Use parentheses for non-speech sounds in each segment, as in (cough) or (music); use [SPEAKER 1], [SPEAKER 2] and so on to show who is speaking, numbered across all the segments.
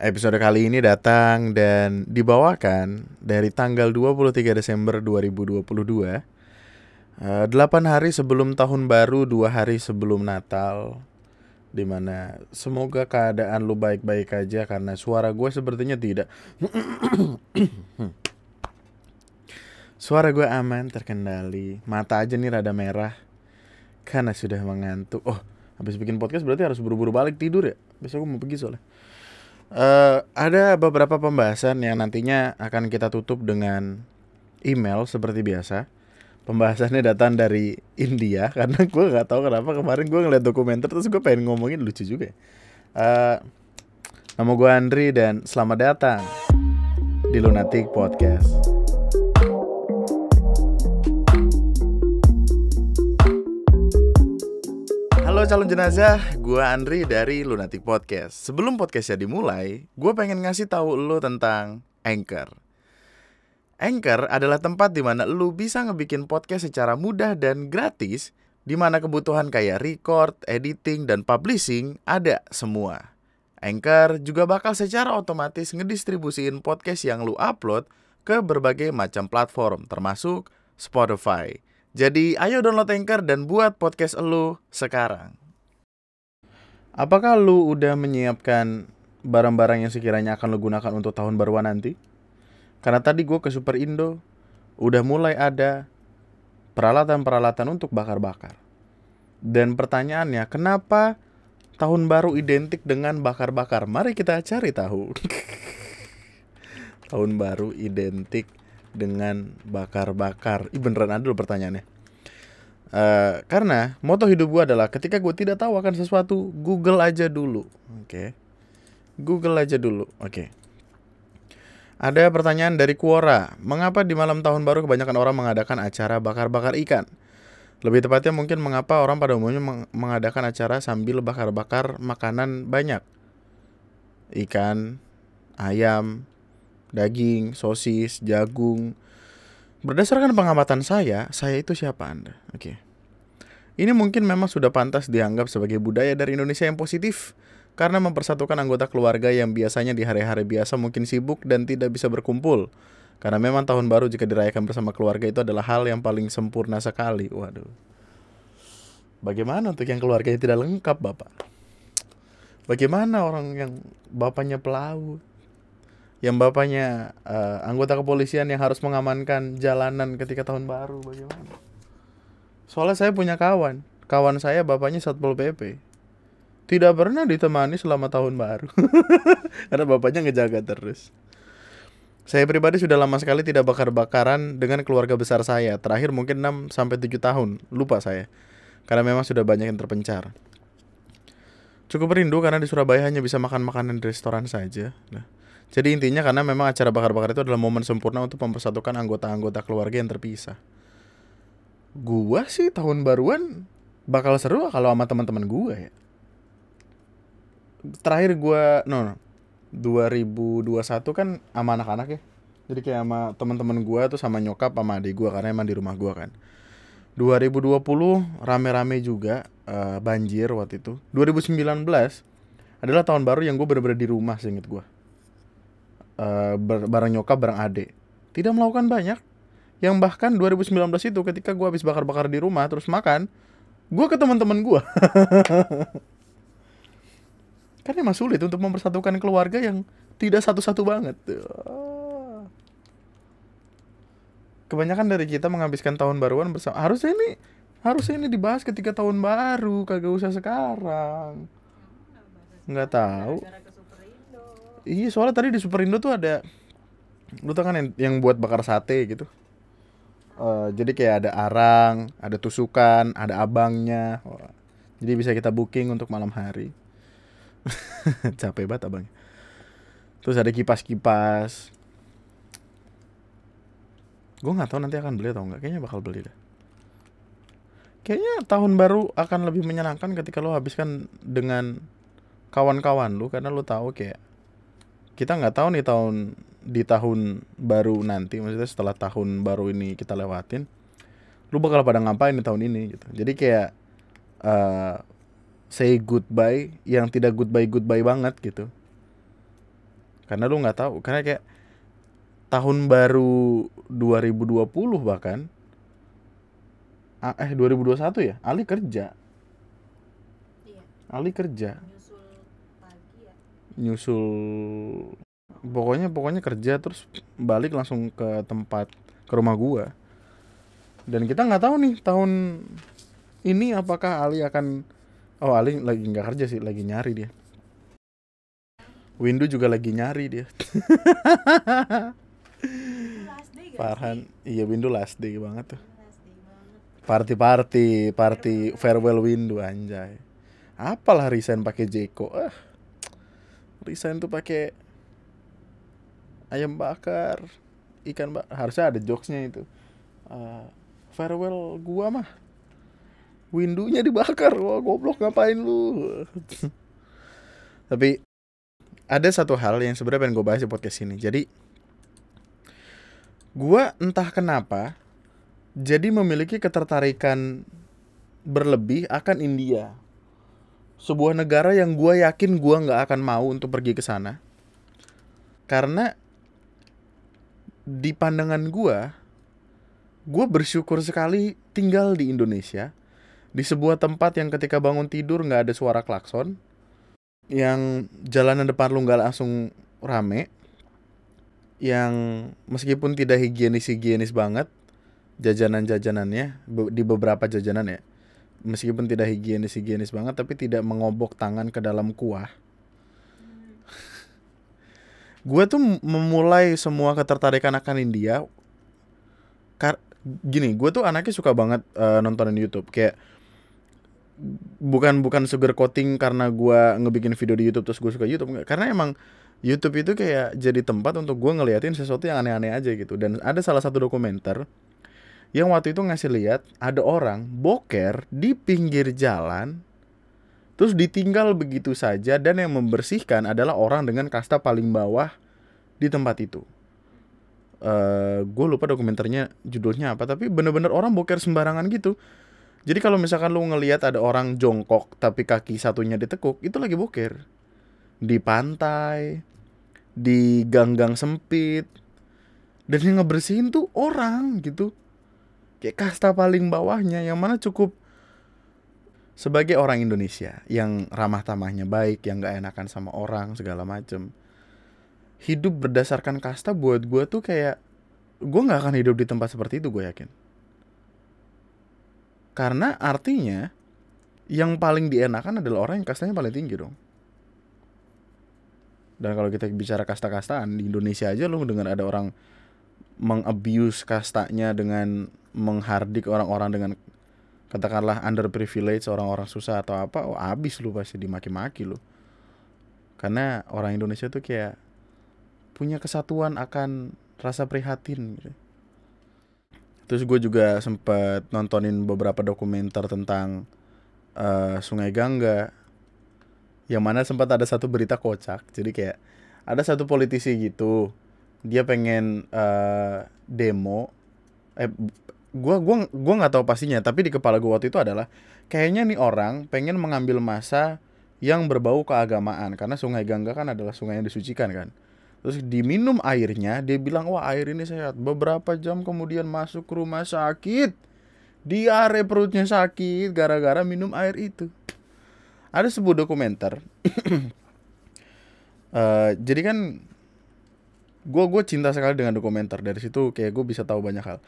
[SPEAKER 1] Episode kali ini datang dan dibawakan dari tanggal 23 Desember 2022 uh, 8 hari sebelum tahun baru, dua hari sebelum Natal. Di mana semoga keadaan lu baik-baik aja karena suara gue sepertinya tidak. (coughs) Suara gue aman, terkendali. Mata aja nih rada merah. Karena sudah mengantuk. Oh, habis bikin podcast berarti harus buru-buru balik tidur ya? Besok gue mau pergi soalnya Uh, ada beberapa pembahasan yang nantinya akan kita tutup dengan email seperti biasa. Pembahasannya datang dari India (laughs) karena gue nggak tahu kenapa kemarin gue ngeliat dokumenter terus gue pengen ngomongin lucu juga. Uh, nama gue Andri dan selamat datang di Lunatic Podcast. Calon jenazah, gue Andri dari Lunatic Podcast. Sebelum podcastnya dimulai, gue pengen ngasih tahu lo tentang Anchor. Anchor adalah tempat di mana lo bisa ngebikin podcast secara mudah dan gratis, di mana kebutuhan kayak record, editing, dan publishing ada semua. Anchor juga bakal secara otomatis ngedistribusiin podcast yang lu upload ke berbagai macam platform, termasuk Spotify. Jadi ayo download Anchor dan buat podcast lu sekarang. Apakah lu udah menyiapkan barang-barang yang sekiranya akan lu gunakan untuk tahun baruan nanti? Karena tadi gue ke Super Indo, udah mulai ada peralatan-peralatan untuk bakar-bakar. Dan pertanyaannya, kenapa tahun baru identik dengan bakar-bakar? Mari kita cari tahu. (laughs) tahun baru identik dengan bakar-bakar? Ih beneran ada loh pertanyaannya. Uh, karena moto hidup gue adalah ketika gue tidak tahu akan sesuatu, Google aja dulu. Oke. Okay. Google aja dulu. Oke. Okay. Ada pertanyaan dari Quora. Mengapa di malam tahun baru kebanyakan orang mengadakan acara bakar-bakar ikan? Lebih tepatnya mungkin mengapa orang pada umumnya mengadakan acara sambil bakar-bakar makanan banyak? Ikan, ayam, daging, sosis, jagung. Berdasarkan pengamatan saya, saya itu siapa Anda? Oke. Okay. Ini mungkin memang sudah pantas dianggap sebagai budaya dari Indonesia yang positif karena mempersatukan anggota keluarga yang biasanya di hari-hari biasa mungkin sibuk dan tidak bisa berkumpul. Karena memang tahun baru jika dirayakan bersama keluarga itu adalah hal yang paling sempurna sekali. Waduh. Bagaimana untuk yang keluarganya tidak lengkap, Bapak? Bagaimana orang yang bapaknya pelaut? yang bapaknya uh, anggota kepolisian yang harus mengamankan jalanan ketika tahun baru bagaimana? Soalnya saya punya kawan, kawan saya bapaknya satpol pp, tidak pernah ditemani selama tahun baru, (laughs) karena bapaknya ngejaga terus. Saya pribadi sudah lama sekali tidak bakar-bakaran dengan keluarga besar saya. Terakhir mungkin 6 sampai 7 tahun, lupa saya. Karena memang sudah banyak yang terpencar. Cukup rindu karena di Surabaya hanya bisa makan makanan di restoran saja. Nah, jadi intinya karena memang acara bakar-bakar itu adalah momen sempurna untuk mempersatukan anggota-anggota keluarga yang terpisah. Gua sih tahun baruan bakal seru kalau sama teman-teman gua ya. Terakhir gua no, no 2021 kan sama anak-anak ya. Jadi kayak sama teman-teman gua tuh sama nyokap sama adik gua karena emang di rumah gua kan. 2020 rame-rame juga uh, banjir waktu itu. 2019 adalah tahun baru yang gue bener-bener di rumah seinget gue uh, bareng nyokap bareng adik tidak melakukan banyak yang bahkan 2019 itu ketika gue habis bakar-bakar di rumah terus makan gue ke teman-teman gue (laughs) kan emang sulit untuk mempersatukan keluarga yang tidak satu-satu banget. Kebanyakan dari kita menghabiskan tahun baruan bersama. Harusnya ini harusnya ini dibahas ketika tahun baru kagak usah sekarang. Nggak tahu. Iya soalnya tadi di Superindo tuh ada lu tau kan yang, yang buat bakar sate gitu. Uh, jadi kayak ada arang, ada tusukan, ada abangnya. Wah. Jadi bisa kita booking untuk malam hari. (laughs) Capek banget abang. Terus ada kipas-kipas. Gue nggak tahu nanti akan beli atau enggak. Kayaknya bakal beli deh. Kayaknya tahun baru akan lebih menyenangkan ketika lo habiskan dengan kawan-kawan lu karena lo tahu kayak kita nggak tahu nih tahun di tahun baru nanti maksudnya setelah tahun baru ini kita lewatin lu bakal pada ngapain di tahun ini gitu. Jadi kayak uh, say goodbye yang tidak goodbye goodbye banget gitu. Karena lu nggak tahu karena kayak tahun baru 2020 bahkan ah, eh 2021 ya Ali kerja.
[SPEAKER 2] Iya,
[SPEAKER 1] Ali kerja.
[SPEAKER 2] Nyusul pagi ya.
[SPEAKER 1] nyusul pokoknya pokoknya kerja terus balik langsung ke tempat ke rumah gua. Dan kita nggak tahu nih tahun ini apakah Ali akan oh Ali lagi nggak kerja sih lagi nyari dia. Windu juga lagi nyari dia. Farhan iya Windu last day banget tuh. Party party party farewell Windu anjay. Apalah resign pakai Jeko ah. Resign tuh pakai ayam bakar ikan bak harusnya ada jokesnya itu. Eh, farewell gua mah windunya dibakar. Wah goblok ngapain lu? (laughs) Tapi ada satu hal yang sebenarnya pengen gue bahas di podcast ini. Jadi gua entah kenapa jadi memiliki ketertarikan berlebih akan India. Sebuah negara yang gue yakin gua nggak akan mau untuk pergi ke sana. Karena di pandangan gua gue bersyukur sekali tinggal di Indonesia di sebuah tempat yang ketika bangun tidur nggak ada suara klakson yang jalanan depan lu nggak langsung rame yang meskipun tidak higienis higienis banget jajanan jajanannya di beberapa jajanan ya meskipun tidak higienis higienis banget tapi tidak mengobok tangan ke dalam kuah gue tuh memulai semua ketertarikan akan India kar gini gue tuh anaknya suka banget eh, nontonin YouTube. Kayak bukan bukan sugar coating karena gue ngebikin video di YouTube terus gue suka YouTube karena emang YouTube itu kayak jadi tempat untuk gue ngeliatin sesuatu yang aneh-aneh aja gitu. Dan ada salah satu dokumenter yang waktu itu ngasih lihat ada orang boker di pinggir jalan terus ditinggal begitu saja dan yang membersihkan adalah orang dengan kasta paling bawah di tempat itu. Eh gue lupa dokumenternya judulnya apa tapi bener-bener orang boker sembarangan gitu. Jadi kalau misalkan lu ngelihat ada orang jongkok tapi kaki satunya ditekuk itu lagi boker. Di pantai di gang-gang sempit. Dan yang ngebersihin tuh orang gitu. Kayak kasta paling bawahnya yang mana cukup sebagai orang Indonesia yang ramah tamahnya baik yang gak enakan sama orang segala macem hidup berdasarkan kasta buat gue tuh kayak gue nggak akan hidup di tempat seperti itu gue yakin. Karena artinya yang paling dienakan adalah orang yang kastanya paling tinggi dong. Dan kalau kita bicara kasta-kastaan di Indonesia aja lu dengar ada orang mengabuse kastanya dengan menghardik orang-orang dengan katakanlah underprivileged orang-orang susah atau apa oh abis lu pasti dimaki-maki lu karena orang Indonesia tuh kayak punya kesatuan akan rasa prihatin gitu. Terus gue juga sempet nontonin beberapa dokumenter tentang eh, Sungai Gangga yang mana sempat ada satu berita kocak. Jadi kayak ada satu politisi gitu, dia pengen eh, demo eh gua gua gua nggak tahu pastinya, tapi di kepala gua waktu itu adalah kayaknya nih orang pengen mengambil masa yang berbau keagamaan karena Sungai Gangga kan adalah sungai yang disucikan kan. Terus diminum airnya, dia bilang, wah air ini sehat. Beberapa jam kemudian masuk ke rumah sakit. Diare perutnya sakit gara-gara minum air itu. Ada sebuah dokumenter. (clears throat) Eh, jadi kan gue gue cinta sekali dengan dokumenter. Dari situ kayak gue bisa tahu banyak hal.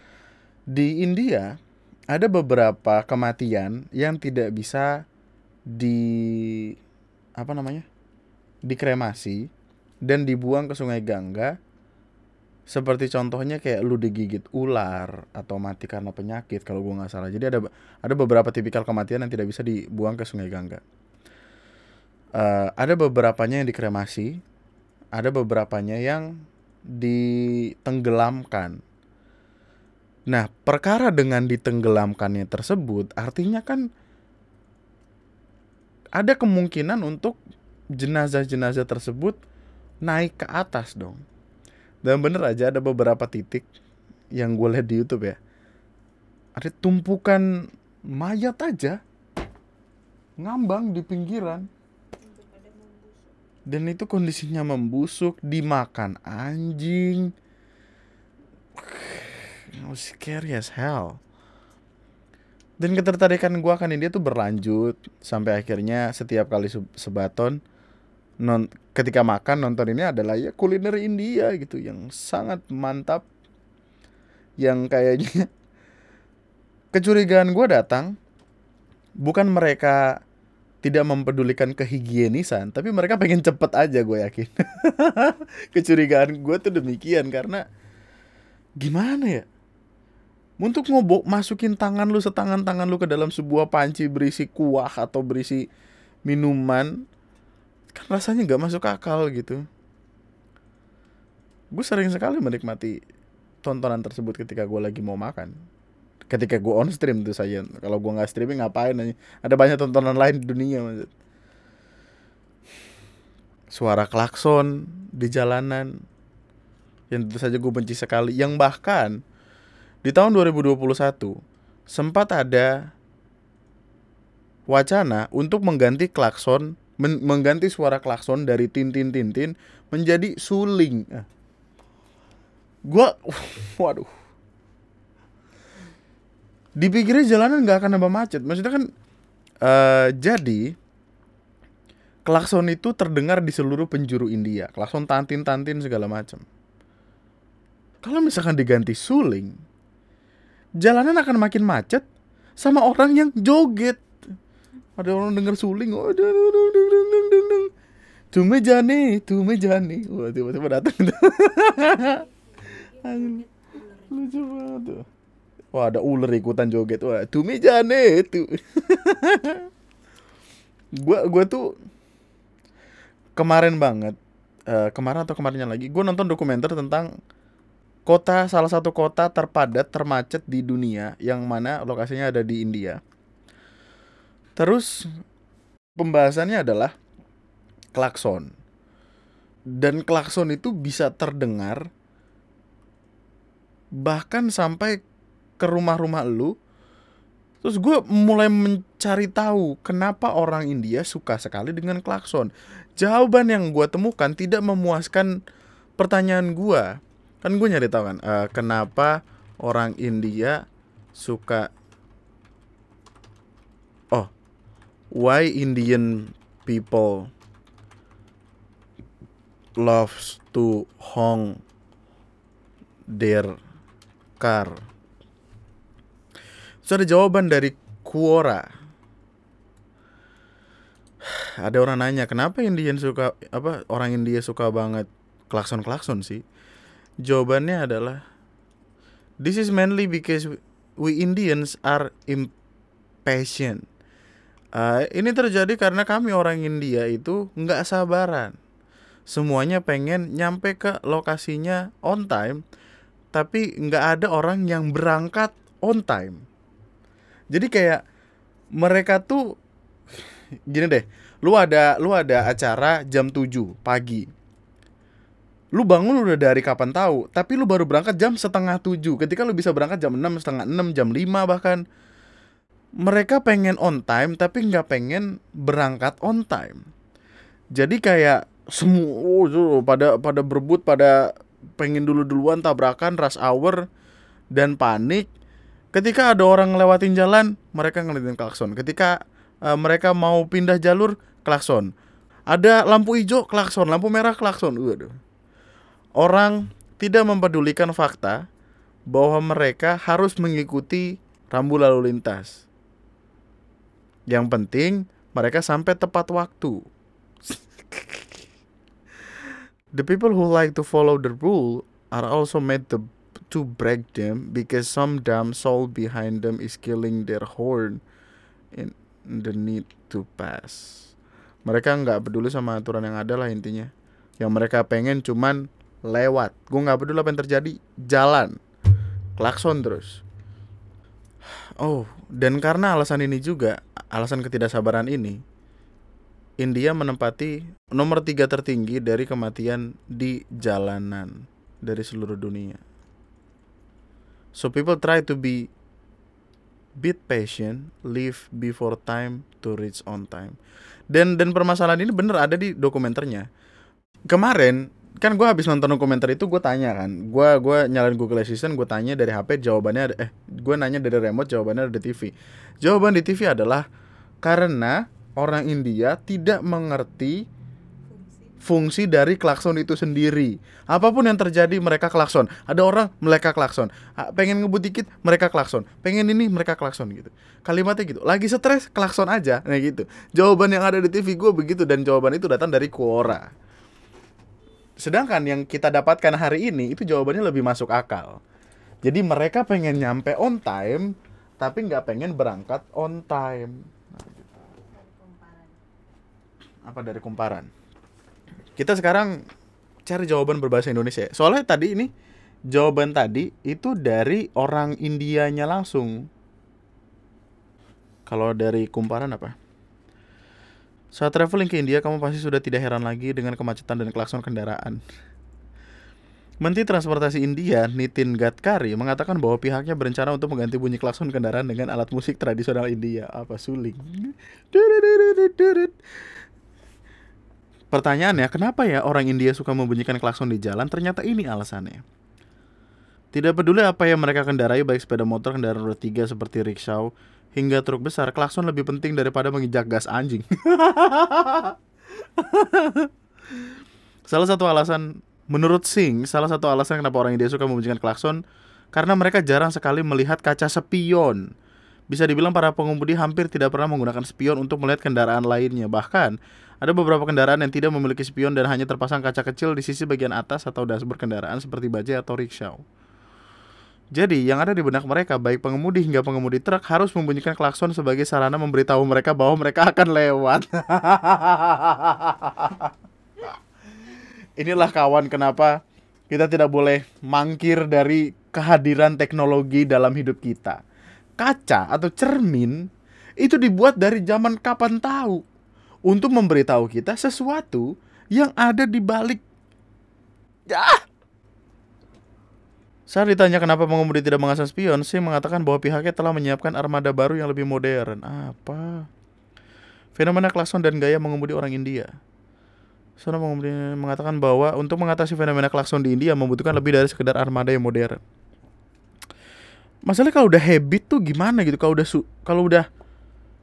[SPEAKER 1] Di India ada beberapa kematian yang tidak bisa di apa namanya? dikremasi dan dibuang ke sungai Gangga. Seperti contohnya kayak lu digigit ular atau mati karena penyakit kalau gua nggak salah. Jadi ada ada beberapa tipikal kematian yang tidak bisa dibuang ke sungai Gangga. Eh, ada beberapanya yang dikremasi ada beberapanya yang ditenggelamkan nah perkara dengan ditenggelamkannya tersebut artinya kan ada kemungkinan untuk jenazah-jenazah tersebut naik ke atas dong. Dan bener aja ada beberapa titik yang gue lihat di YouTube ya. Ada tumpukan mayat aja ngambang di pinggiran. Dan itu kondisinya membusuk dimakan anjing It was scary as hell. Dan ketertarikan gua akan India tuh berlanjut sampai akhirnya setiap kali se- sebaton non ketika makan nonton ini adalah ya kuliner India gitu yang sangat mantap. Yang kayaknya (laughs) kecurigaan gua datang bukan mereka tidak mempedulikan kehigienisan tapi mereka pengen cepet aja gue yakin. (laughs) Kecurigaan gue tuh demikian karena gimana ya untuk ngobok masukin tangan lu setangan tangan lu ke dalam sebuah panci berisi kuah atau berisi minuman kan rasanya nggak masuk akal gitu. Gue sering sekali menikmati tontonan tersebut ketika gue lagi mau makan. Ketika gue on stream tuh saya kalau gue nggak streaming ngapain ada banyak tontonan lain di dunia maksud. Suara klakson di jalanan. Yang tentu saja gue benci sekali. Yang bahkan di tahun 2021 sempat ada wacana untuk mengganti klakson men- mengganti suara klakson dari tintin tintin menjadi suling. Ah. gua (laughs) waduh. Dipikirnya jalanan nggak akan nambah macet. Maksudnya kan eh jadi klakson itu terdengar di seluruh penjuru India. Klakson tantin tantin segala macam. Kalau misalkan diganti suling jalanan akan makin macet sama orang yang joget. Ada orang denger suling oh dung, dung, dung, dung, dung, dung, dung. tume jane tume jane. Wah tiba-tiba datang. (laughs) Lucu banget tuh. Wah ada ular ikutan joget. Wah tume jane tuh (laughs) gua gua tuh kemarin banget eh, kemarin atau kemarinnya lagi gue nonton dokumenter tentang kota salah satu kota terpadat termacet di dunia yang mana lokasinya ada di India. Terus pembahasannya adalah klakson. Dan klakson itu bisa terdengar bahkan sampai ke rumah-rumah lu. Terus gue mulai mencari tahu kenapa orang India suka sekali dengan klakson. Jawaban yang gue temukan tidak memuaskan pertanyaan gue kan gue nyari tahu kan eh, kenapa orang India suka oh why Indian people loves to honk their car? So ada jawaban dari Quora. Ada orang nanya kenapa Indian suka apa orang India suka banget klakson klakson sih Jawabannya adalah This is mainly because we Indians are impatient. Uh, ini terjadi karena kami orang India itu nggak sabaran. Semuanya pengen nyampe ke lokasinya on time, tapi nggak ada orang yang berangkat on time. Jadi kayak mereka tuh gini deh, lu ada lu ada acara jam 7 pagi lu bangun udah dari kapan tahu tapi lu baru berangkat jam setengah tujuh. Ketika lu bisa berangkat jam enam setengah enam jam lima bahkan. Mereka pengen on time tapi nggak pengen berangkat on time. Jadi kayak semua tuh pada pada berebut pada pengen dulu duluan tabrakan rush hour dan panik. Ketika ada orang ngelewatin jalan mereka ngeliatin klakson. Ketika uh, mereka mau pindah jalur klakson. Ada lampu hijau klakson. Lampu merah klakson. Waduh orang tidak mempedulikan fakta bahwa mereka harus mengikuti rambu lalu lintas. Yang penting mereka sampai tepat waktu. (laughs) the people who like to follow the rule are also made to, to break them because some dumb soul behind them is killing their horn in the need to pass. Mereka nggak peduli sama aturan yang ada lah intinya. Yang mereka pengen cuman lewat. Gue nggak peduli apa yang terjadi. Jalan. Klakson terus. Oh dan karena alasan ini juga alasan ketidaksabaran ini India menempati nomor tiga tertinggi dari kematian di jalanan dari seluruh dunia. So people try to be bit patient live before time to reach on time. Dan dan permasalahan ini bener ada di dokumenternya. Kemarin kan gue habis nonton dokumenter itu gue tanya kan, gue gua nyalain Google Assistant, gue tanya dari HP jawabannya ada, eh gue nanya dari remote jawabannya ada di TV. Jawaban di TV adalah karena orang India tidak mengerti
[SPEAKER 2] fungsi
[SPEAKER 1] fungsi dari klakson itu sendiri. Apa pun yang terjadi mereka klakson. Ada orang mereka klakson. Ah, Pengen ngebut dikit mereka klakson. Pengen ini mereka klakson gitu. Kalimatnya gitu. Lagi stres klakson aja. Nah gitu. Jawaban yang ada di TV gue begitu dan jawaban itu datang dari Quora. Sedangkan yang kita dapatkan hari ini itu jawabannya lebih masuk akal. Jadi mereka pengen nyampe on time tapi nggak pengen berangkat on time.
[SPEAKER 2] dari kumparan
[SPEAKER 1] Apa dari kumparan? Kita sekarang cari jawaban berbahasa Indonesia. Soalnya tadi ini jawaban tadi itu dari orang Indianya langsung. Kalau dari kumparan apa? Saat traveling ke India, kamu pasti sudah tidak heran lagi dengan kemacetan dan klakson kendaraan. Menteri Transportasi India, Nitin Gadkari, mengatakan bahwa pihaknya berencana untuk mengganti bunyi klakson kendaraan dengan alat musik tradisional India. Apa suling? Pertanyaannya, kenapa ya orang India suka membunyikan klakson di jalan? Ternyata ini alasannya. Tidak peduli apa yang mereka kendarai, baik sepeda motor, kendaraan roda 3 seperti rickshaw, hingga truk besar, klakson lebih penting daripada menginjak gas anjing. (laughs) salah satu alasan, menurut Singh, salah satu alasan kenapa orang India suka membunyikan klakson, karena mereka jarang sekali melihat kaca spion. Bisa dibilang para pengemudi hampir tidak pernah menggunakan spion untuk melihat kendaraan lainnya. Bahkan, ada beberapa kendaraan yang tidak memiliki spion dan hanya terpasang kaca kecil di sisi bagian atas atau dashboard kendaraan seperti bajai atau rickshaw. Jadi, yang ada di benak mereka, baik pengemudi hingga pengemudi truk harus membunyikan klakson sebagai sarana memberitahu mereka bahwa mereka akan lewat. (laughs) Inilah kawan kenapa kita tidak boleh mangkir dari kehadiran teknologi dalam hidup kita. Kaca atau cermin itu dibuat dari zaman kapan tahu untuk memberitahu kita sesuatu yang ada di balik ya saat ditanya kenapa pengemudi tidak mengasah spion, Singh mengatakan bahwa pihaknya telah menyiapkan armada baru yang lebih modern. Apa? Fenomena klakson dan gaya mengemudi orang India. Pengemudi mengatakan bahwa untuk mengatasi fenomena klakson di India membutuhkan lebih dari sekedar armada yang modern. Masalahnya kalau udah habit tuh gimana gitu? Kalau udah su- kalau udah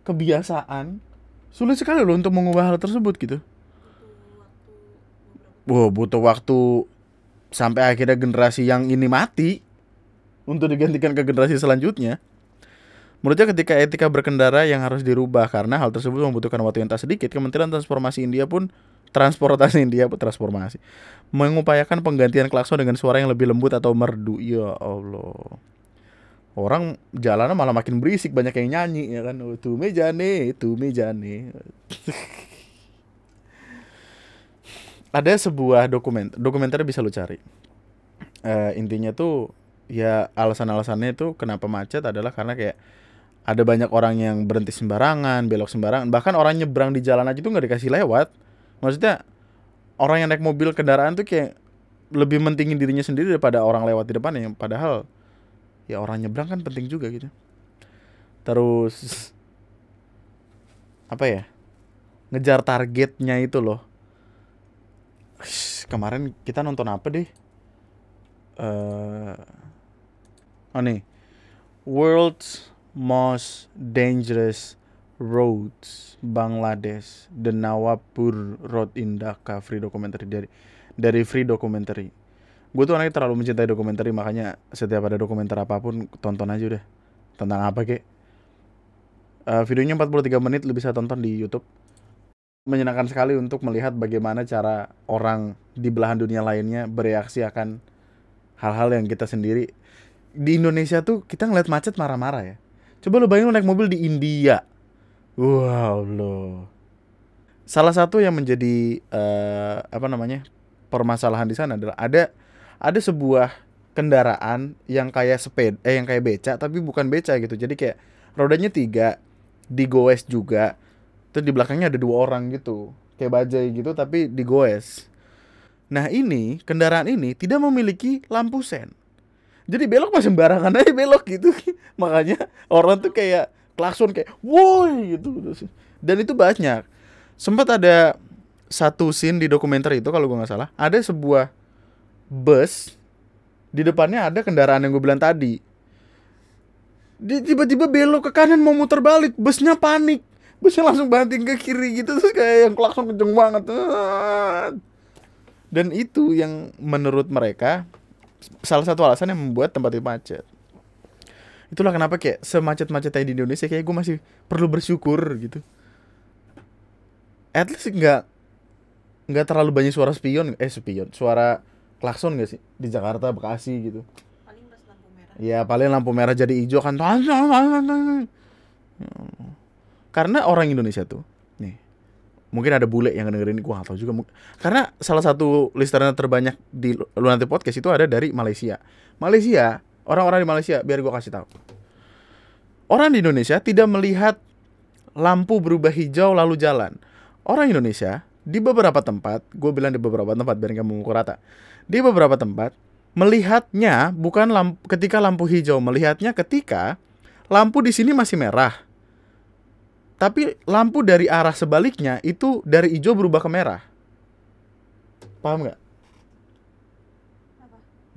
[SPEAKER 1] kebiasaan, sulit sekali loh untuk mengubah hal tersebut gitu. Wow, butuh waktu sampai akhirnya generasi yang ini mati untuk digantikan ke generasi selanjutnya. Menurutnya ketika etika berkendara yang harus dirubah karena hal tersebut membutuhkan waktu yang tak sedikit, Kementerian Transformasi India pun transportasi India pun transformasi mengupayakan penggantian klakson dengan suara yang lebih lembut atau merdu. Ya Allah. Orang jalanan malah makin berisik, banyak yang nyanyi ya kan. Oh, Tuh mejane, tuh mejane. (laughs) ada sebuah dokumen dokumenter bisa lu cari. Eh, intinya tuh ya alasan-alasannya itu kenapa macet adalah karena kayak ada banyak orang yang berhenti sembarangan belok sembarangan. Bahkan orang nyebrang di jalan aja tuh nggak dikasih lewat. Maksudnya orang yang naik mobil kendaraan tuh kayak lebih mentingin dirinya sendiri daripada orang lewat di depan yang padahal ya orang nyebrang kan penting juga gitu. Terus apa ya? Ngejar targetnya itu loh kemarin kita nonton apa deh? Eh oh nih World's Most Dangerous Roads Bangladesh The Nawapur Road in Dhaka Free Documentary. Dari dari Free Documentary. Gue tuh anaknya terlalu mencintai dokumenter makanya setiap ada dokumenter apa pun tonton aja udah. Tentang apa kek? Eh, videonya 43 menit lu bisa tonton di YouTube menyenangkan sekali untuk melihat bagaimana cara orang di belahan dunia lainnya bereaksi akan hal-hal yang kita sendiri di Indonesia tuh kita ngeliat macet marah-marah ya. Coba lu bayangin lu naik mobil di India. Wow lo. Salah satu yang menjadi eh, apa namanya permasalahan di sana adalah ada ada sebuah kendaraan yang kayak sepeda eh yang kayak beca tapi bukan beca gitu. Jadi kayak rodanya tiga digoes juga. Terus di belakangnya ada dua orang gitu. Kayak bajai gitu tapi digoes. Nah ini kendaraan ini tidak memiliki lampu sen. Jadi belok masih sembarangan aja belok gitu. (laughs) Makanya orang tuh kayak klakson kayak woi gitu. Dan itu banyak. sempat ada satu scene di dokumenter itu kalau gue nggak salah ada sebuah bus di depannya ada kendaraan yang gue bilang tadi Dia tiba-tiba belok ke kanan mau muter balik busnya panik busnya langsung banting ke kiri gitu terus kayak yang klakson kenceng banget. Dan itu yang menurut mereka salah satu alasan yang membuat tempat itu macet. Itulah kenapa kayak semacet-macetnya di Indonesia kayak gue masih perlu bersyukur gitu. At least nggak nggak terlalu banyak suara spion eh spion suara klakson gak sih di Jakarta Bekasi gitu.
[SPEAKER 2] Paling lampu merah.
[SPEAKER 1] Ya paling lampu merah jadi hijau kan (laughs) karena orang Indonesia tuh nih mungkin ada bule yang dengerin gua nggak tahu juga karena salah satu listener terbanyak di Lunati Podcast itu ada dari Malaysia. Malaysia orang-orang di Malaysia biar gua kasih tahu. Orang di Indonesia tidak melihat lampu berubah hijau lalu jalan. Orang Indonesia di beberapa tempat gue bilang di beberapa tempat biar kamu mengukur rata di beberapa tempat melihatnya bukan lampu, ketika lampu hijau melihatnya ketika lampu di sini masih merah tapi lampu dari arah sebaliknya itu dari hijau berubah ke merah. Paham nggak?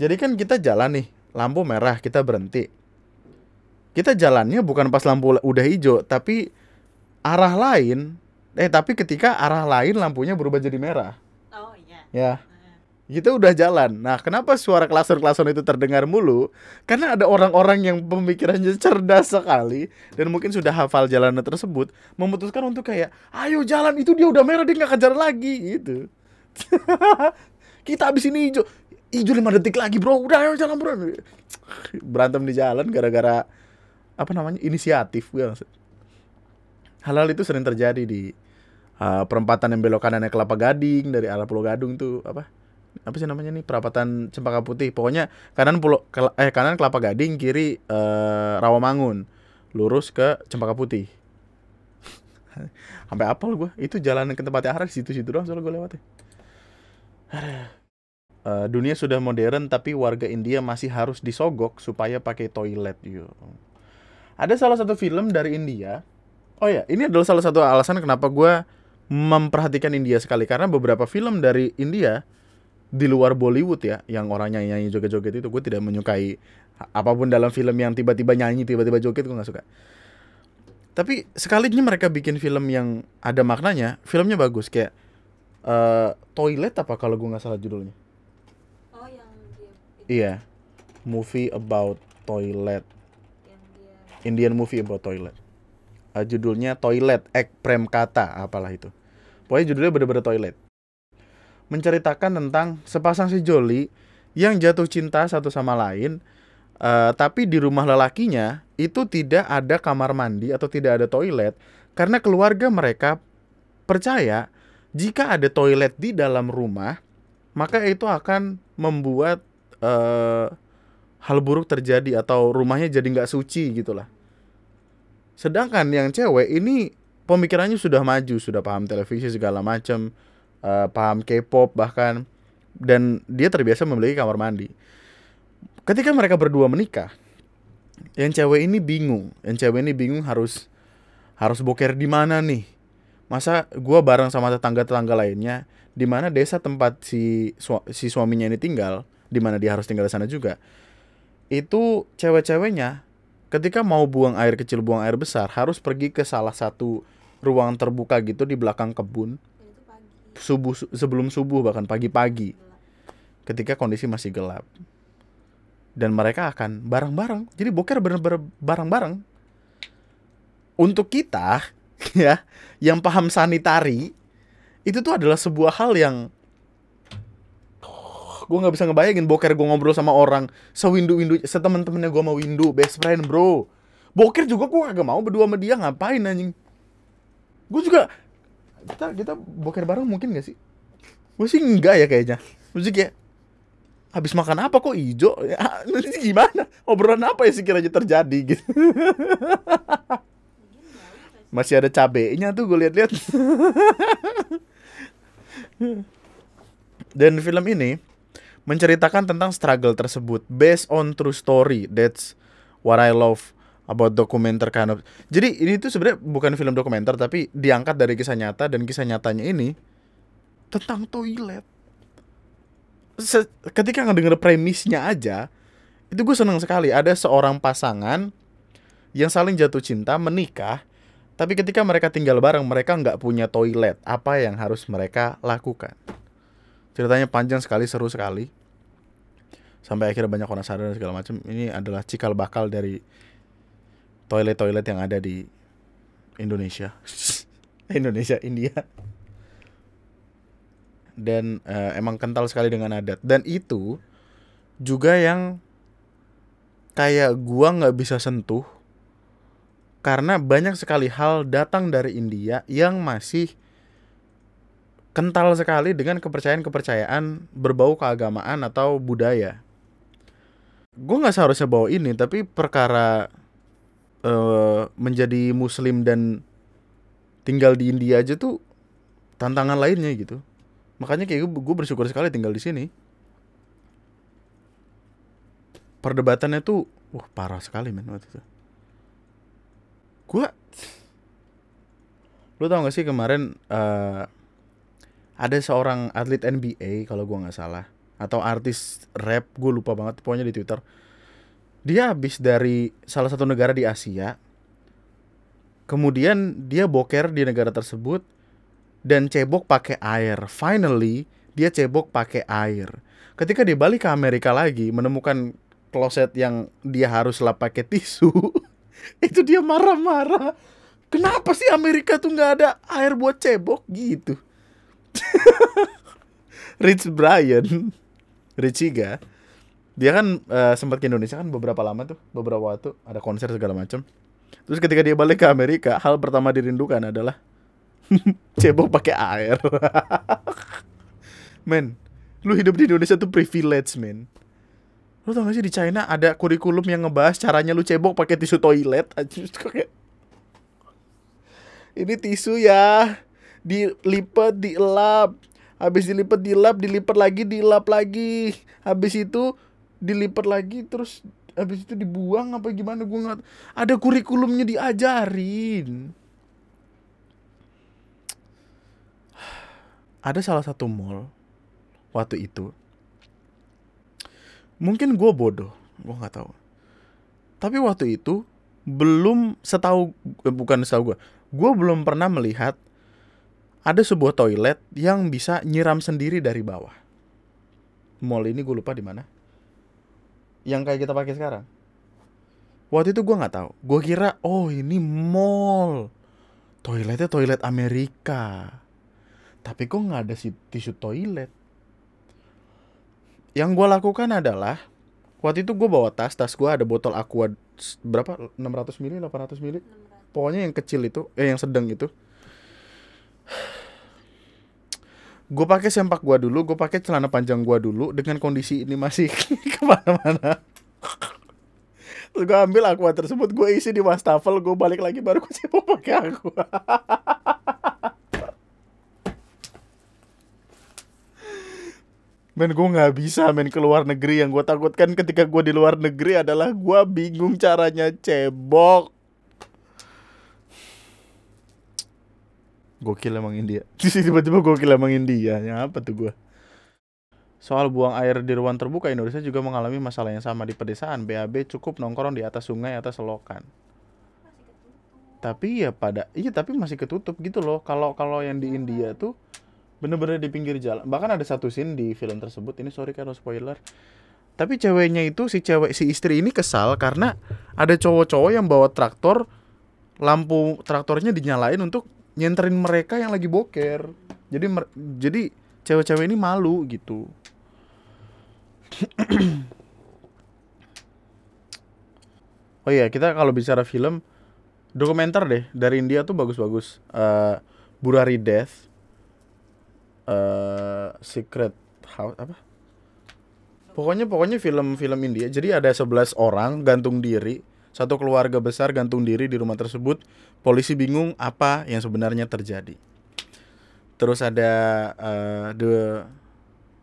[SPEAKER 1] Jadi kan kita jalan nih lampu merah kita berhenti. Kita jalannya bukan pas lampu udah hijau tapi arah lain. Eh tapi ketika arah lain lampunya berubah jadi merah.
[SPEAKER 2] Oh iya.
[SPEAKER 1] Ya Kita udah jalan. Nah, kenapa suara klason-klason itu terdengar mulu? Karena ada orang-orang yang pemikirannya cerdas sekali dan mungkin sudah hafal jalanan tersebut, memutuskan untuk kayak, ayo jalan itu dia udah merah dia nggak kejar lagi gitu. (laughs) kita habis ini hijau, hijau lima detik lagi bro, udah ayo jalan bro. Berantem di jalan gara-gara apa namanya inisiatif gue maksud. Hal-hal itu sering terjadi di uh, perempatan yang belok kanannya Kelapa Gading dari arah Pulau Gadung tuh apa? Apa sih namanya nih? Perapatan Cempaka Putih. Pokoknya kanan pulau eh kanan Kelapa Gading kiri eh, Rawamangun. Lurus ke Cempaka Putih. (laughs) Sampai apal gue itu jalan ke tempatnya Ara di situ situ doang soalnya gue lewatnya. Eh, dunia sudah modern tapi warga India masih harus disogok supaya pakai toilet yo. Ada salah satu film dari India. Oh ya ini adalah salah satu alasan kenapa gue memperhatikan India sekali. Karena beberapa film dari India di luar Bollywood ya yang orang nyanyi nyanyi joget joget itu gue tidak menyukai apa pun dalam film yang tiba-tiba nyanyi tiba-tiba joget gue nggak suka. Tapi sekalinya mereka bikin film yang ada maknanya filmnya bagus kayak eh, toilet apa kalau gue nggak salah judulnya?
[SPEAKER 2] Oh yang dia
[SPEAKER 1] iya. Movie about toilet.
[SPEAKER 2] Yang dia
[SPEAKER 1] Indian movie about toilet. Eh, judulnya toilet ek prem kata apalah itu. Pokoknya judulnya bener-bener toilet menceritakan tentang sepasang sejoli yang jatuh cinta satu sama lain eh, tapi di rumah lelakinya itu tidak ada kamar mandi atau tidak ada toilet karena keluarga mereka percaya jika ada toilet di dalam rumah maka itu akan membuat eh, hal buruk terjadi atau rumahnya jadi nggak suci gitulah. Sedangkan yang cewek ini pemikirannya sudah maju sudah paham televisi segala macam eh, paham K-pop bahkan dan dia terbiasa memiliki kamar mandi. Ketika mereka berdua menikah yang cewek ini bingung. Yang cewek ini bingung harus harus boker di mana nih? Masa gua bareng sama tetangga-tetangga lainnya di mana desa tempat si si suaminya ini tinggal di mana dia harus tinggal di sana juga. Itu cewek-ceweknya ketika mau buang air kecil buang air besar harus pergi ke salah satu ruang terbuka gitu di belakang kebun subuh sebelum subuh bahkan pagi-pagi. Ketika kondisi masih gelap. Dan mereka akan bareng-bareng. Jadi boker bener-bener bareng-bareng. Untuk kita (laughs) ya yang paham sanitari itu tuh adalah sebuah hal yang gue nggak bisa ngebayangin boker gue ngobrol sama orang sewindu windu setemen-temennya gue mau windu best friend bro. Boker juga gue kagak mau berdua sama dia ngapain anjing? Gue juga kita kita boker bareng mungkin gak sih? Gue sih enggak ya kayaknya. Maksudnya kayak habis makan apa kok hijau? Ya, (laughs) ini gimana? Obrolan apa ya sekiranya terjadi gitu?
[SPEAKER 2] Sih? (laughs)
[SPEAKER 1] masih ada cabenya tuh gue lihat-lihat (laughs) dan film ini menceritakan tentang struggle tersebut based on true story. That's what I love about dokumenter kind of. Jadi ini tuh sebenarnya bukan film dokumenter tapi diangkat dari kisah nyata dan kisah nyatanya ini tentang toilet. Se- ketika ngedenger premisnya aja, itu gue seneng sekali. Ada seorang pasangan yang saling jatuh cinta menikah, tapi ketika mereka tinggal bareng mereka nggak punya toilet. Apa yang harus mereka lakukan? Ceritanya panjang sekali, seru sekali. Sampai akhirnya banyak orang sadar dan segala macam. Ini adalah cikal bakal dari toilet-toilet yang ada di Indonesia. (laughs) Indonesia, India. Dan eh, emang kental sekali dengan adat. Dan itu juga yang kayak gua nggak bisa sentuh karena banyak sekali hal datang dari India yang masih kental sekali dengan kepercayaan-kepercayaan berbau keagamaan atau budaya. Gue nggak seharusnya bawa ini, tapi perkara eh, menjadi Muslim dan tinggal di India aja tuh tantangan lainnya gitu. Makanya kayak gue bersyukur sekali tinggal di sini. Perdebatannya tuh, wah parah sekali men waktu itu. Gue, lu tau gak sih kemarin eh, ada seorang atlet NBA kalau gua nggak salah atau artis rap gue lupa banget pokoknya di Twitter dia habis dari salah satu negara di Asia kemudian dia boker di negara tersebut dan cebok pakai air. Finally dia cebok pakai air. Ketika dia balik ke Amerika lagi menemukan kloset yang dia harus lap pakai tisu (laughs) itu dia marah-marah. Kenapa sih Amerika tuh nggak ada air buat cebok gitu? (laughs) Rich Brian Richiga dia kan eh, sempat ke Indonesia kan beberapa lama tuh beberapa waktu ada konser segala macam. Terus ketika dia balik ke Amerika hal pertama dirindukan adalah (laughs) cebok pakai air. (laughs) Men lu hidup di Indonesia tuh privilege men. Lu tau gak sih di China ada kurikulum yang ngebahas caranya lu cebok pakai tisu toilet? (laughs) Kayak ini tisu ya dilipat dielap habis dilipat dilap dilipat lagi dilap lagi. Habis itu dilipat lagi terus habis itu dibuang apa gimana gua nggak ada kurikulumnya diajarin ada salah satu mall waktu itu mungkin gue bodoh gue nggak tahu tapi waktu itu belum setahu eh, bukan setahu gue gue belum pernah melihat ada sebuah toilet yang bisa nyiram sendiri dari bawah. Mall ini gue lupa di mana. Yang kayak kita pakai sekarang. Waktu itu gue nggak tahu. Gue kira, oh ini mall. Toiletnya toilet Amerika. Tapi kok nggak ada si tisu toilet. Yang gue lakukan adalah waktu itu gue bawa tas, tas gue ada botol aqua berapa 600 mili, 800 mili.
[SPEAKER 2] 600.
[SPEAKER 1] Pokoknya yang kecil itu, eh yang sedang itu. Gue pakai sempak gua dulu, gue pakai celana panjang gua dulu dengan kondisi ini masih (laughs) ke mana-mana. Terus gue ambil aqua tersebut, gue isi di wastafel, gue balik lagi baru gue coba pakai aqua. Men gue nggak bisa main ke luar negeri yang gue takutkan ketika gue di luar negeri adalah gue bingung caranya cebok. Gokil emang India. (laughs) Tiba-tiba gokil emang India. Ya apa tuh gua? Soal buang air di ruang terbuka, Indonesia juga mengalami masalah yang sama di pedesaan. BAB cukup nongkrong di atas sungai, atas selokan. Tapi ya pada, iya tapi masih ketutup gitu loh. Kalau kalau yang di India tuh bener-bener di pinggir jalan. Bahkan ada satu scene di film tersebut. Ini sorry kalau spoiler. Tapi ceweknya itu si cewek si istri ini kesal karena ada cowok-cowok yang bawa traktor, lampu traktornya dinyalain untuk nyenterin mereka yang lagi boker. Jadi jadi cewek-cewek ini malu gitu. (clears throat) oh iya, kita kalau bicara film dokumenter deh dari India tuh bagus-bagus. Eh Burari Death, eh Secret House apa? Pokoknya pokoknya film-film India. Jadi ada 11 orang gantung diri, satu keluarga besar gantung diri di rumah tersebut. Polisi bingung apa yang sebenarnya terjadi. Terus ada eh, the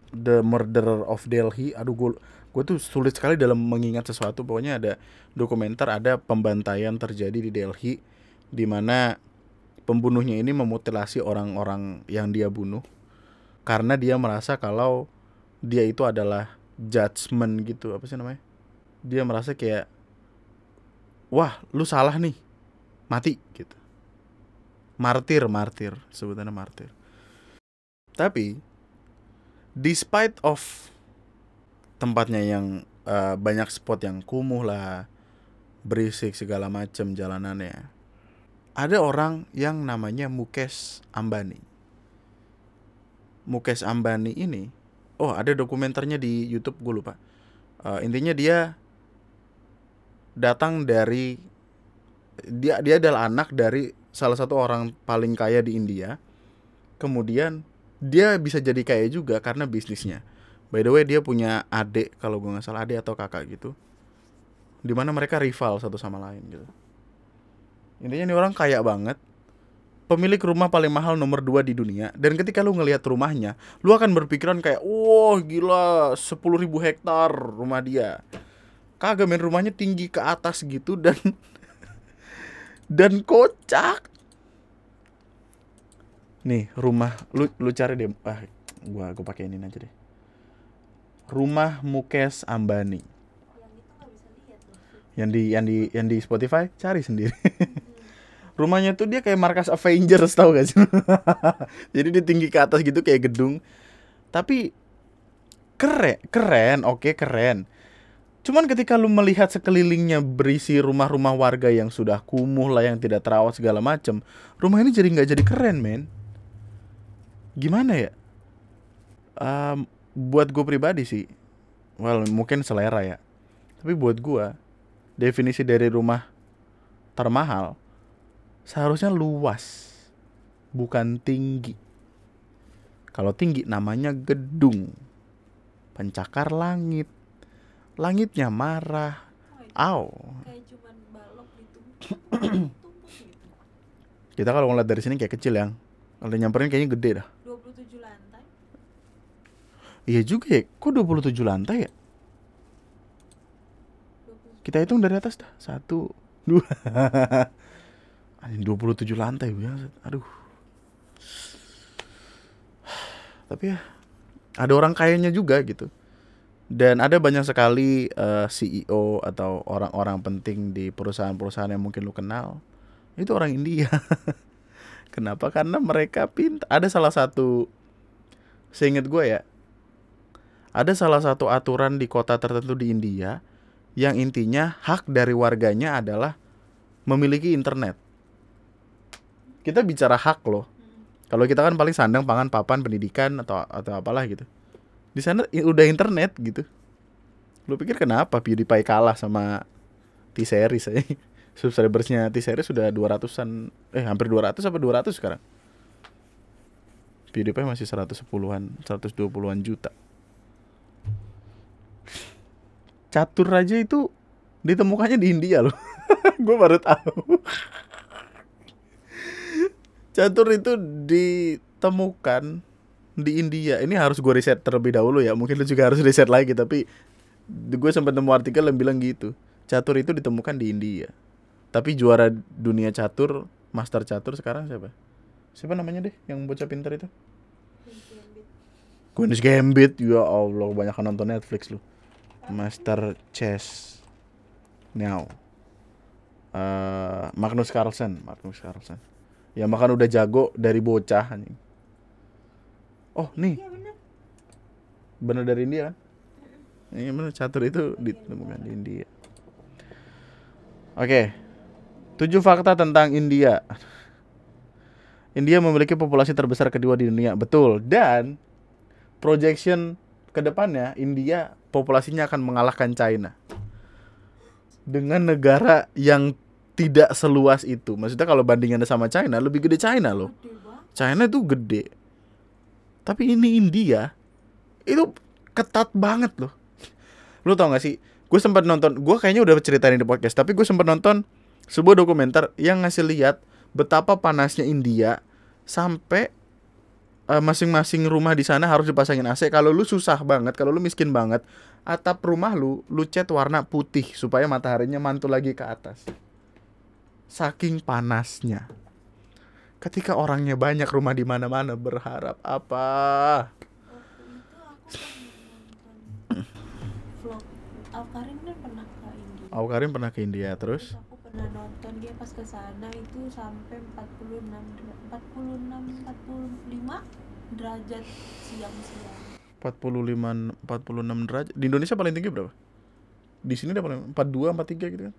[SPEAKER 1] The Murderer of Delhi. Aduh gue gue tuh sulit sekali dalam mengingat sesuatu. Pokoknya ada dokumenter ada pembantaian terjadi di Delhi di mana pembunuhnya ini memutilasi orang-orang yang dia bunuh karena dia merasa kalau dia itu adalah judgment gitu apa sih namanya dia merasa kayak wah lu salah nih. Mati gitu. Martir martir. Sebutannya martir. Tapi despite of tempatnya yang uh, banyak spot yang kumuh lah berisik segala macem jalanannya ada orang yang namanya Mukesh Ambani. Mukesh Ambani ini oh ada dokumenternya di YouTube gue lupa. Uh, intinya dia datang dari dia dia adalah anak dari salah satu orang paling kaya di India. Kemudian dia bisa jadi kaya juga karena bisnisnya. By the way dia punya adik kalau gue nggak salah adik atau kakak gitu di mana mereka rival satu sama lain gitu. Intinya ini orang kaya banget. Pemilik rumah paling mahal nomor 2 di dunia. Dan ketika lu ngelihat rumahnya lu akan berpikiran kayak wah gila 10.000 hektar rumah dia kagak main rumahnya tinggi ke atas gitu dan (laughs) dan kocak. Nih rumah lu lu cari deh. Ah gua gua pakai ini aja deh. Rumah Mukesh Ambani.
[SPEAKER 2] Yang
[SPEAKER 1] di yang di yang di Spotify cari sendiri. (laughs) Rumahnya tuh dia kayak markas Avengers tau gak sih? (laughs) Jadi dia tinggi ke atas gitu kayak gedung. Tapi keren keren oke keren cuman ketika lu melihat sekelilingnya berisi rumah-rumah warga yang sudah kumuh lah yang tidak terawat segala macem rumah ini jadi nggak jadi keren men. Gimana ya? Em, buat gue pribadi sih well mungkin selera ya. Tapi buat gue definisi dari rumah termahal seharusnya luas bukan tinggi. Kalau tinggi namanya gedung pencakar langit langitnya marah. Aw.
[SPEAKER 2] gitu. (clears throat)
[SPEAKER 1] kita kalau ngeliat dari sini kayak kecil yang. Kalau nyamperin kayaknya gede dah.
[SPEAKER 2] 27 lantai.
[SPEAKER 1] iya juga ya. Kok 27 lantai ya?
[SPEAKER 2] 27
[SPEAKER 1] kita hitung dari atas dah. Satu dua. (laughs) Anjing 27 lantai ya. Aduh. Tapi ya ada orang kayanya juga gitu dan ada banyak sekali eh, CEO atau orang-orang penting di perusahaan-perusahaan yang mungkin lu kenal itu orang India (laughs) kenapa karena mereka pintar ada salah satu seingat gue ya ada salah satu aturan di kota tertentu di India yang intinya hak dari warganya adalah memiliki internet. Kita bicara hak loh. Kalau kita kan paling sandang pangan papan pendidikan atau atau apalah gitu. Di sana udah internet gitu. Lu pikir kenapa PewDiePie kalah sama T-Series aja? (laughs) Subscribersnya T-Series sudah 200-an eh hampir 200 apa 200 sekarang. PewDiePie masih 110-an, 120-an juta. Catur aja itu ditemukannya di India loh. (laughs) Gue baru tahu. Catur itu ditemukan di India. Ini harus gue riset terlebih dahulu ya. Mungkin lu juga harus riset lagi. Tapi gue sempat nemu artikel yang bilang gitu. Catur itu ditemukan di India. Tapi juara dunia catur, master catur sekarang siapa? Siapa namanya deh yang bocah pintar itu?
[SPEAKER 2] Queen's Gambit.
[SPEAKER 1] Ya Allah, banyak nonton Netflix lu. Master Chess Now Eh, Magnus Carlsen Magnus Carlsen Ya makan udah jago dari bocah anjing. Oh nih.
[SPEAKER 2] Iya bener.
[SPEAKER 1] bener dari India kan? Ini bener. Catur itu ditemukan di India. Oke. Tujuh fakta tentang India. India memiliki populasi terbesar kedua di dunia. Betul. Dan Projection ke depannya India populasinya akan mengalahkan China. Dengan negara yang tidak seluas itu. Maksudnya kalau bandingannya sama China lebih gede China loh. China itu gede. Tapi ini India itu ketat banget loh. Lu tau gak sih? Gue sempat nonton, gue kayaknya udah ceritain di podcast, tapi gue sempat nonton sebuah dokumenter yang ngasih lihat betapa panasnya India sampai eh, masing-masing rumah di sana harus dipasangin AC. Kalau lu susah banget, kalau lu miskin banget, atap rumah lu lu cat warna putih supaya mataharinya mantul lagi ke atas. Saking panasnya. Ketika orangnya banyak rumah di mana-mana berharap apa?
[SPEAKER 2] Alkarin kan pernah ke India
[SPEAKER 1] Aku Karim pernah ke India
[SPEAKER 2] terus
[SPEAKER 1] terus
[SPEAKER 2] aku pernah nonton dia pas ke sana itu sampai 46 der- 46 45 derajat siang-siang
[SPEAKER 1] 45 46 derajat. Di Indonesia paling tinggi berapa? Di sini udah paling 42 43 gitu kan.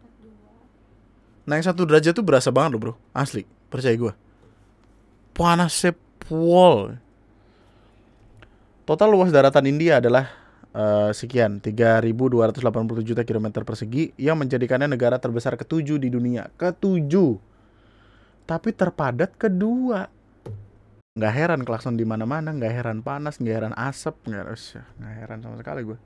[SPEAKER 2] 42
[SPEAKER 1] Naik satu derajat tuh berasa banget loh bro Asli Percaya gua Panasnya pol Total luas daratan India adalah eh, Sekian 3.287 juta kilometer persegi Yang menjadikannya negara terbesar ketujuh di dunia. Ketujuh. Tapi terpadat kedua. Nggak heran klakson di mana-mana, nggak heran panas, nggak heran asap, nggak nggak heran sama sekali gue.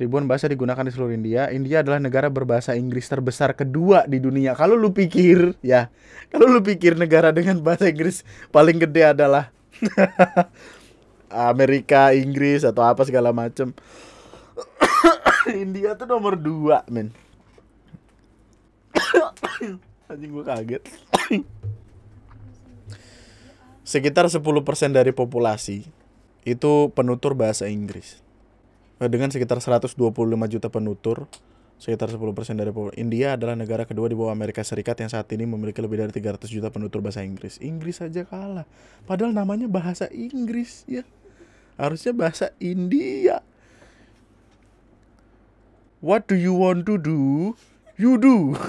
[SPEAKER 1] Ribuan bahasa digunakan di seluruh India. India adalah negara berbahasa Inggris terbesar kedua di dunia. Kalau lu pikir, ya, kalau lu pikir negara dengan bahasa Inggris paling gede adalah (laughs) Amerika, Inggris atau apa segala macem. (coughs) India tuh nomor dua, men. (coughs) Anjing gue kaget. (coughs) Sekitar 10% dari populasi itu penutur bahasa Inggris. Eh, Dengan sekitar 125 juta penutur, sekitar 10% dari populasi. India adalah negara kedua di bawah Amerika Serikat yang saat ini memiliki lebih dari 300 juta penutur bahasa Inggris. Inggris saja kalah. Padahal namanya bahasa Inggris ya. Harusnya bahasa India. What do you want to do? You do. (laughs)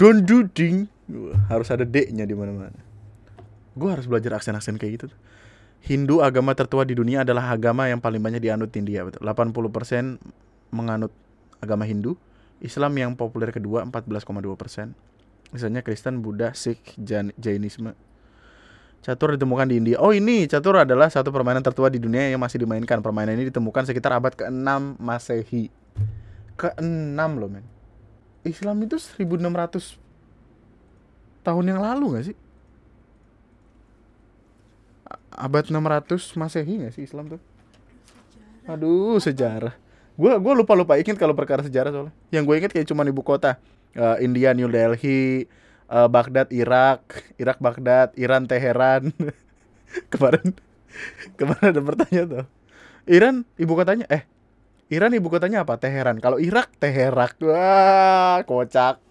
[SPEAKER 1] Don't do ding. Harus ada D-nya di mana-mana. Gue harus belajar aksen-aksen kayak gitu. tuh. Hindu agama tertua di dunia adalah agama yang paling banyak dianut di India. Betul. 80% menganut agama Hindu. Islam yang populer kedua 14,2%. Misalnya Kristen, Buddha, Sikh, Jain- Jainisme. Catur ditemukan di India. Oh ini catur adalah satu permainan tertua di dunia yang masih dimainkan. Permainan ini ditemukan sekitar abad ke-6 Masehi. Ke-6 loh men. Islam itu 1600 tahun yang lalu gak sih? Abad 600 Masehi gak sih Islam tuh? Aduh, sejarah. Gua gua lupa-lupa ingat kalau perkara sejarah soalnya. Yang gue ingat kayak cuma ibu kota. Eh, India, New Delhi, eh, Baghdad, Irak, Irak, Baghdad, Iran, Teheran. (laughs) kemarin kemarin ada pertanyaan tuh. Iran ibu kotanya eh Iran ibu kotanya apa? Teheran. Kalau Irak, Teherak. Wah, kocak.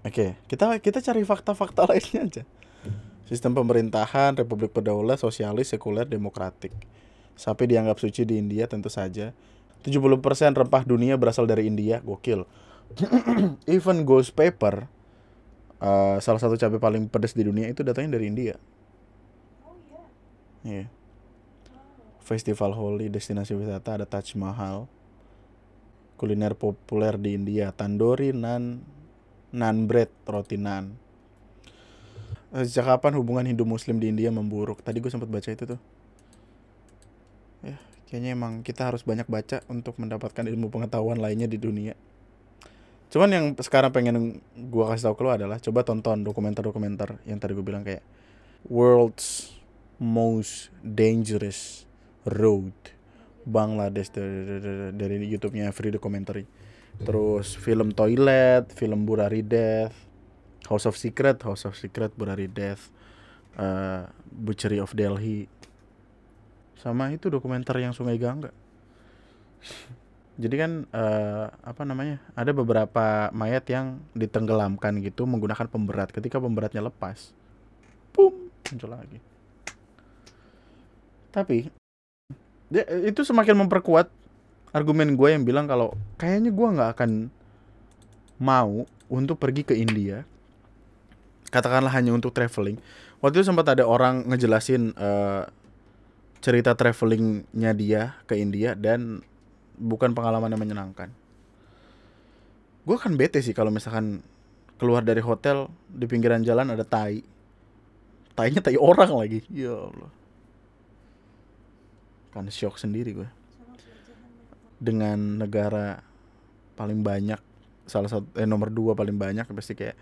[SPEAKER 1] Oke, kita kita cari fakta-fakta (laughs) lainnya aja. Sistem pemerintahan, republik berdaulat, sosialis, sekuler, demokratik. Sapi dianggap suci di India tentu saja. 70% rempah dunia berasal dari India, gokil. (clears throat) Even ghost pepper, eh, salah satu cabai paling pedas di dunia itu datangnya dari India.
[SPEAKER 2] Oh iya.
[SPEAKER 1] Iya. Festival Holi, destinasi wisata ada Taj Mahal. Kuliner populer di India, tandoori, nan, nan bread, roti nan. Eh, Sejak kapan hubungan Hindu Muslim di India memburuk? Tadi gue sempat baca itu tuh. Ya, kayaknya emang kita harus banyak baca untuk mendapatkan ilmu pengetahuan lainnya di dunia. Cuman yang sekarang pengen gua kasih tahu ke lo adalah coba tonton dokumenter-dokumenter yang tadi gue bilang kayak World's Most Dangerous Road Bangladesh dari, dari- dari YouTube-nya Free Documentary. Terus film Toilet, film Burari Death, House of Secret, House of Secret, Burari Death, eh, Butchery of Delhi. Sama itu dokumenter yang Sungai Gangga. Jadi kan eh, apa namanya? Ada beberapa mayat yang ditenggelamkan gitu menggunakan pemberat. Ketika pemberatnya lepas, pum, muncul lagi. Tapi dia- itu semakin memperkuat argumen gue yang bilang kalau kayaknya gue nggak akan mau untuk pergi ke India. Katakanlah hanya untuk traveling. Waktu itu sempat ada orang ngejelasin eh, cerita travelingnya dia ke India dan bukan pengalaman yang menyenangkan. Gue kan bete sih kalau misalkan keluar dari hotel di pinggiran jalan ada tai. Tainya tai orang lagi. Ya Allah. Kan shock sendiri gue dengan negara paling banyak salah satu eh, nomor dua paling banyak pasti kayak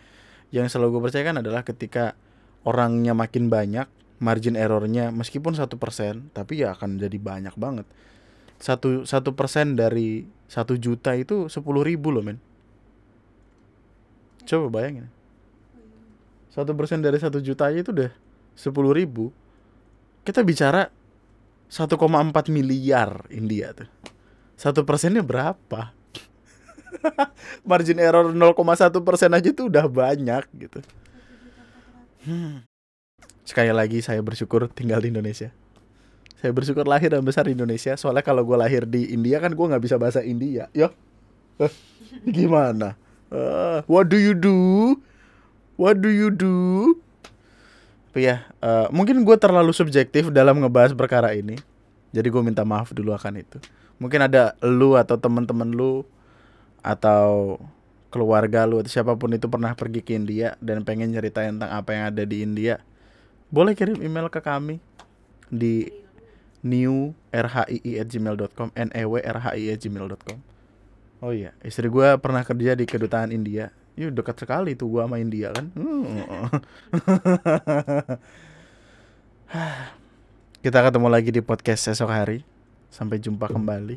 [SPEAKER 1] yang selalu gue percayakan adalah ketika orangnya makin banyak margin errornya meskipun satu persen tapi ya akan jadi banyak banget. Satu satu persen dari satu juta itu sepuluh ribu loh men. Coba bayangin. Satu persen dari satu juta itu udah sepuluh ribu. Kita bicara 1,4 miliar India tuh satu persennya berapa? (laughs) Margin error 0,1 persen aja tuh udah banyak gitu. Hmm. sekali lagi saya bersyukur tinggal di Indonesia. Saya bersyukur lahir dan besar di Indonesia. Soalnya kalau gue lahir di India kan gue nggak bisa bahasa India. Yo. Eh, gimana? Eh, what do you do? What do you do? Tapi ya eh, mungkin gue terlalu subjektif dalam ngebahas perkara ini. Jadi gue minta maaf dulu akan itu mungkin ada lu atau teman-teman lu atau keluarga lu atau siapa pun itu pernah pergi ke India dan pengen ceritain tentang apa yang ada di India boleh kirim email ke kami di newrhii@gmail.com n e w r h i gmail.com oh iya istri gue pernah kerja di kedutaan India. Yuk dekat sekali tuh gua sama India kan? Hmm. (laughs) kita ketemu lagi di podcast esok hari sampai jumpa kembali.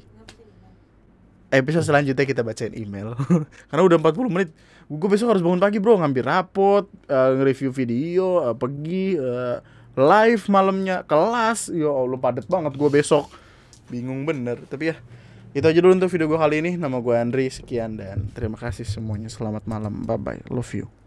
[SPEAKER 1] Episode selanjutnya kita bacain email. (laughs) Karena udah 40 menit. Gue besok harus bangun pagi bro. Ngambil rapot eh, nge-review video eh, pergi eh, live malamnya kelas. Ya Allah padat banget gue besok. Bingung bener. Tapi ya itu aja dulu untuk video gue kali ini. Nama gue Andri. Sekian dan terima kasih semuanya. Selamat malam. Bye bye love you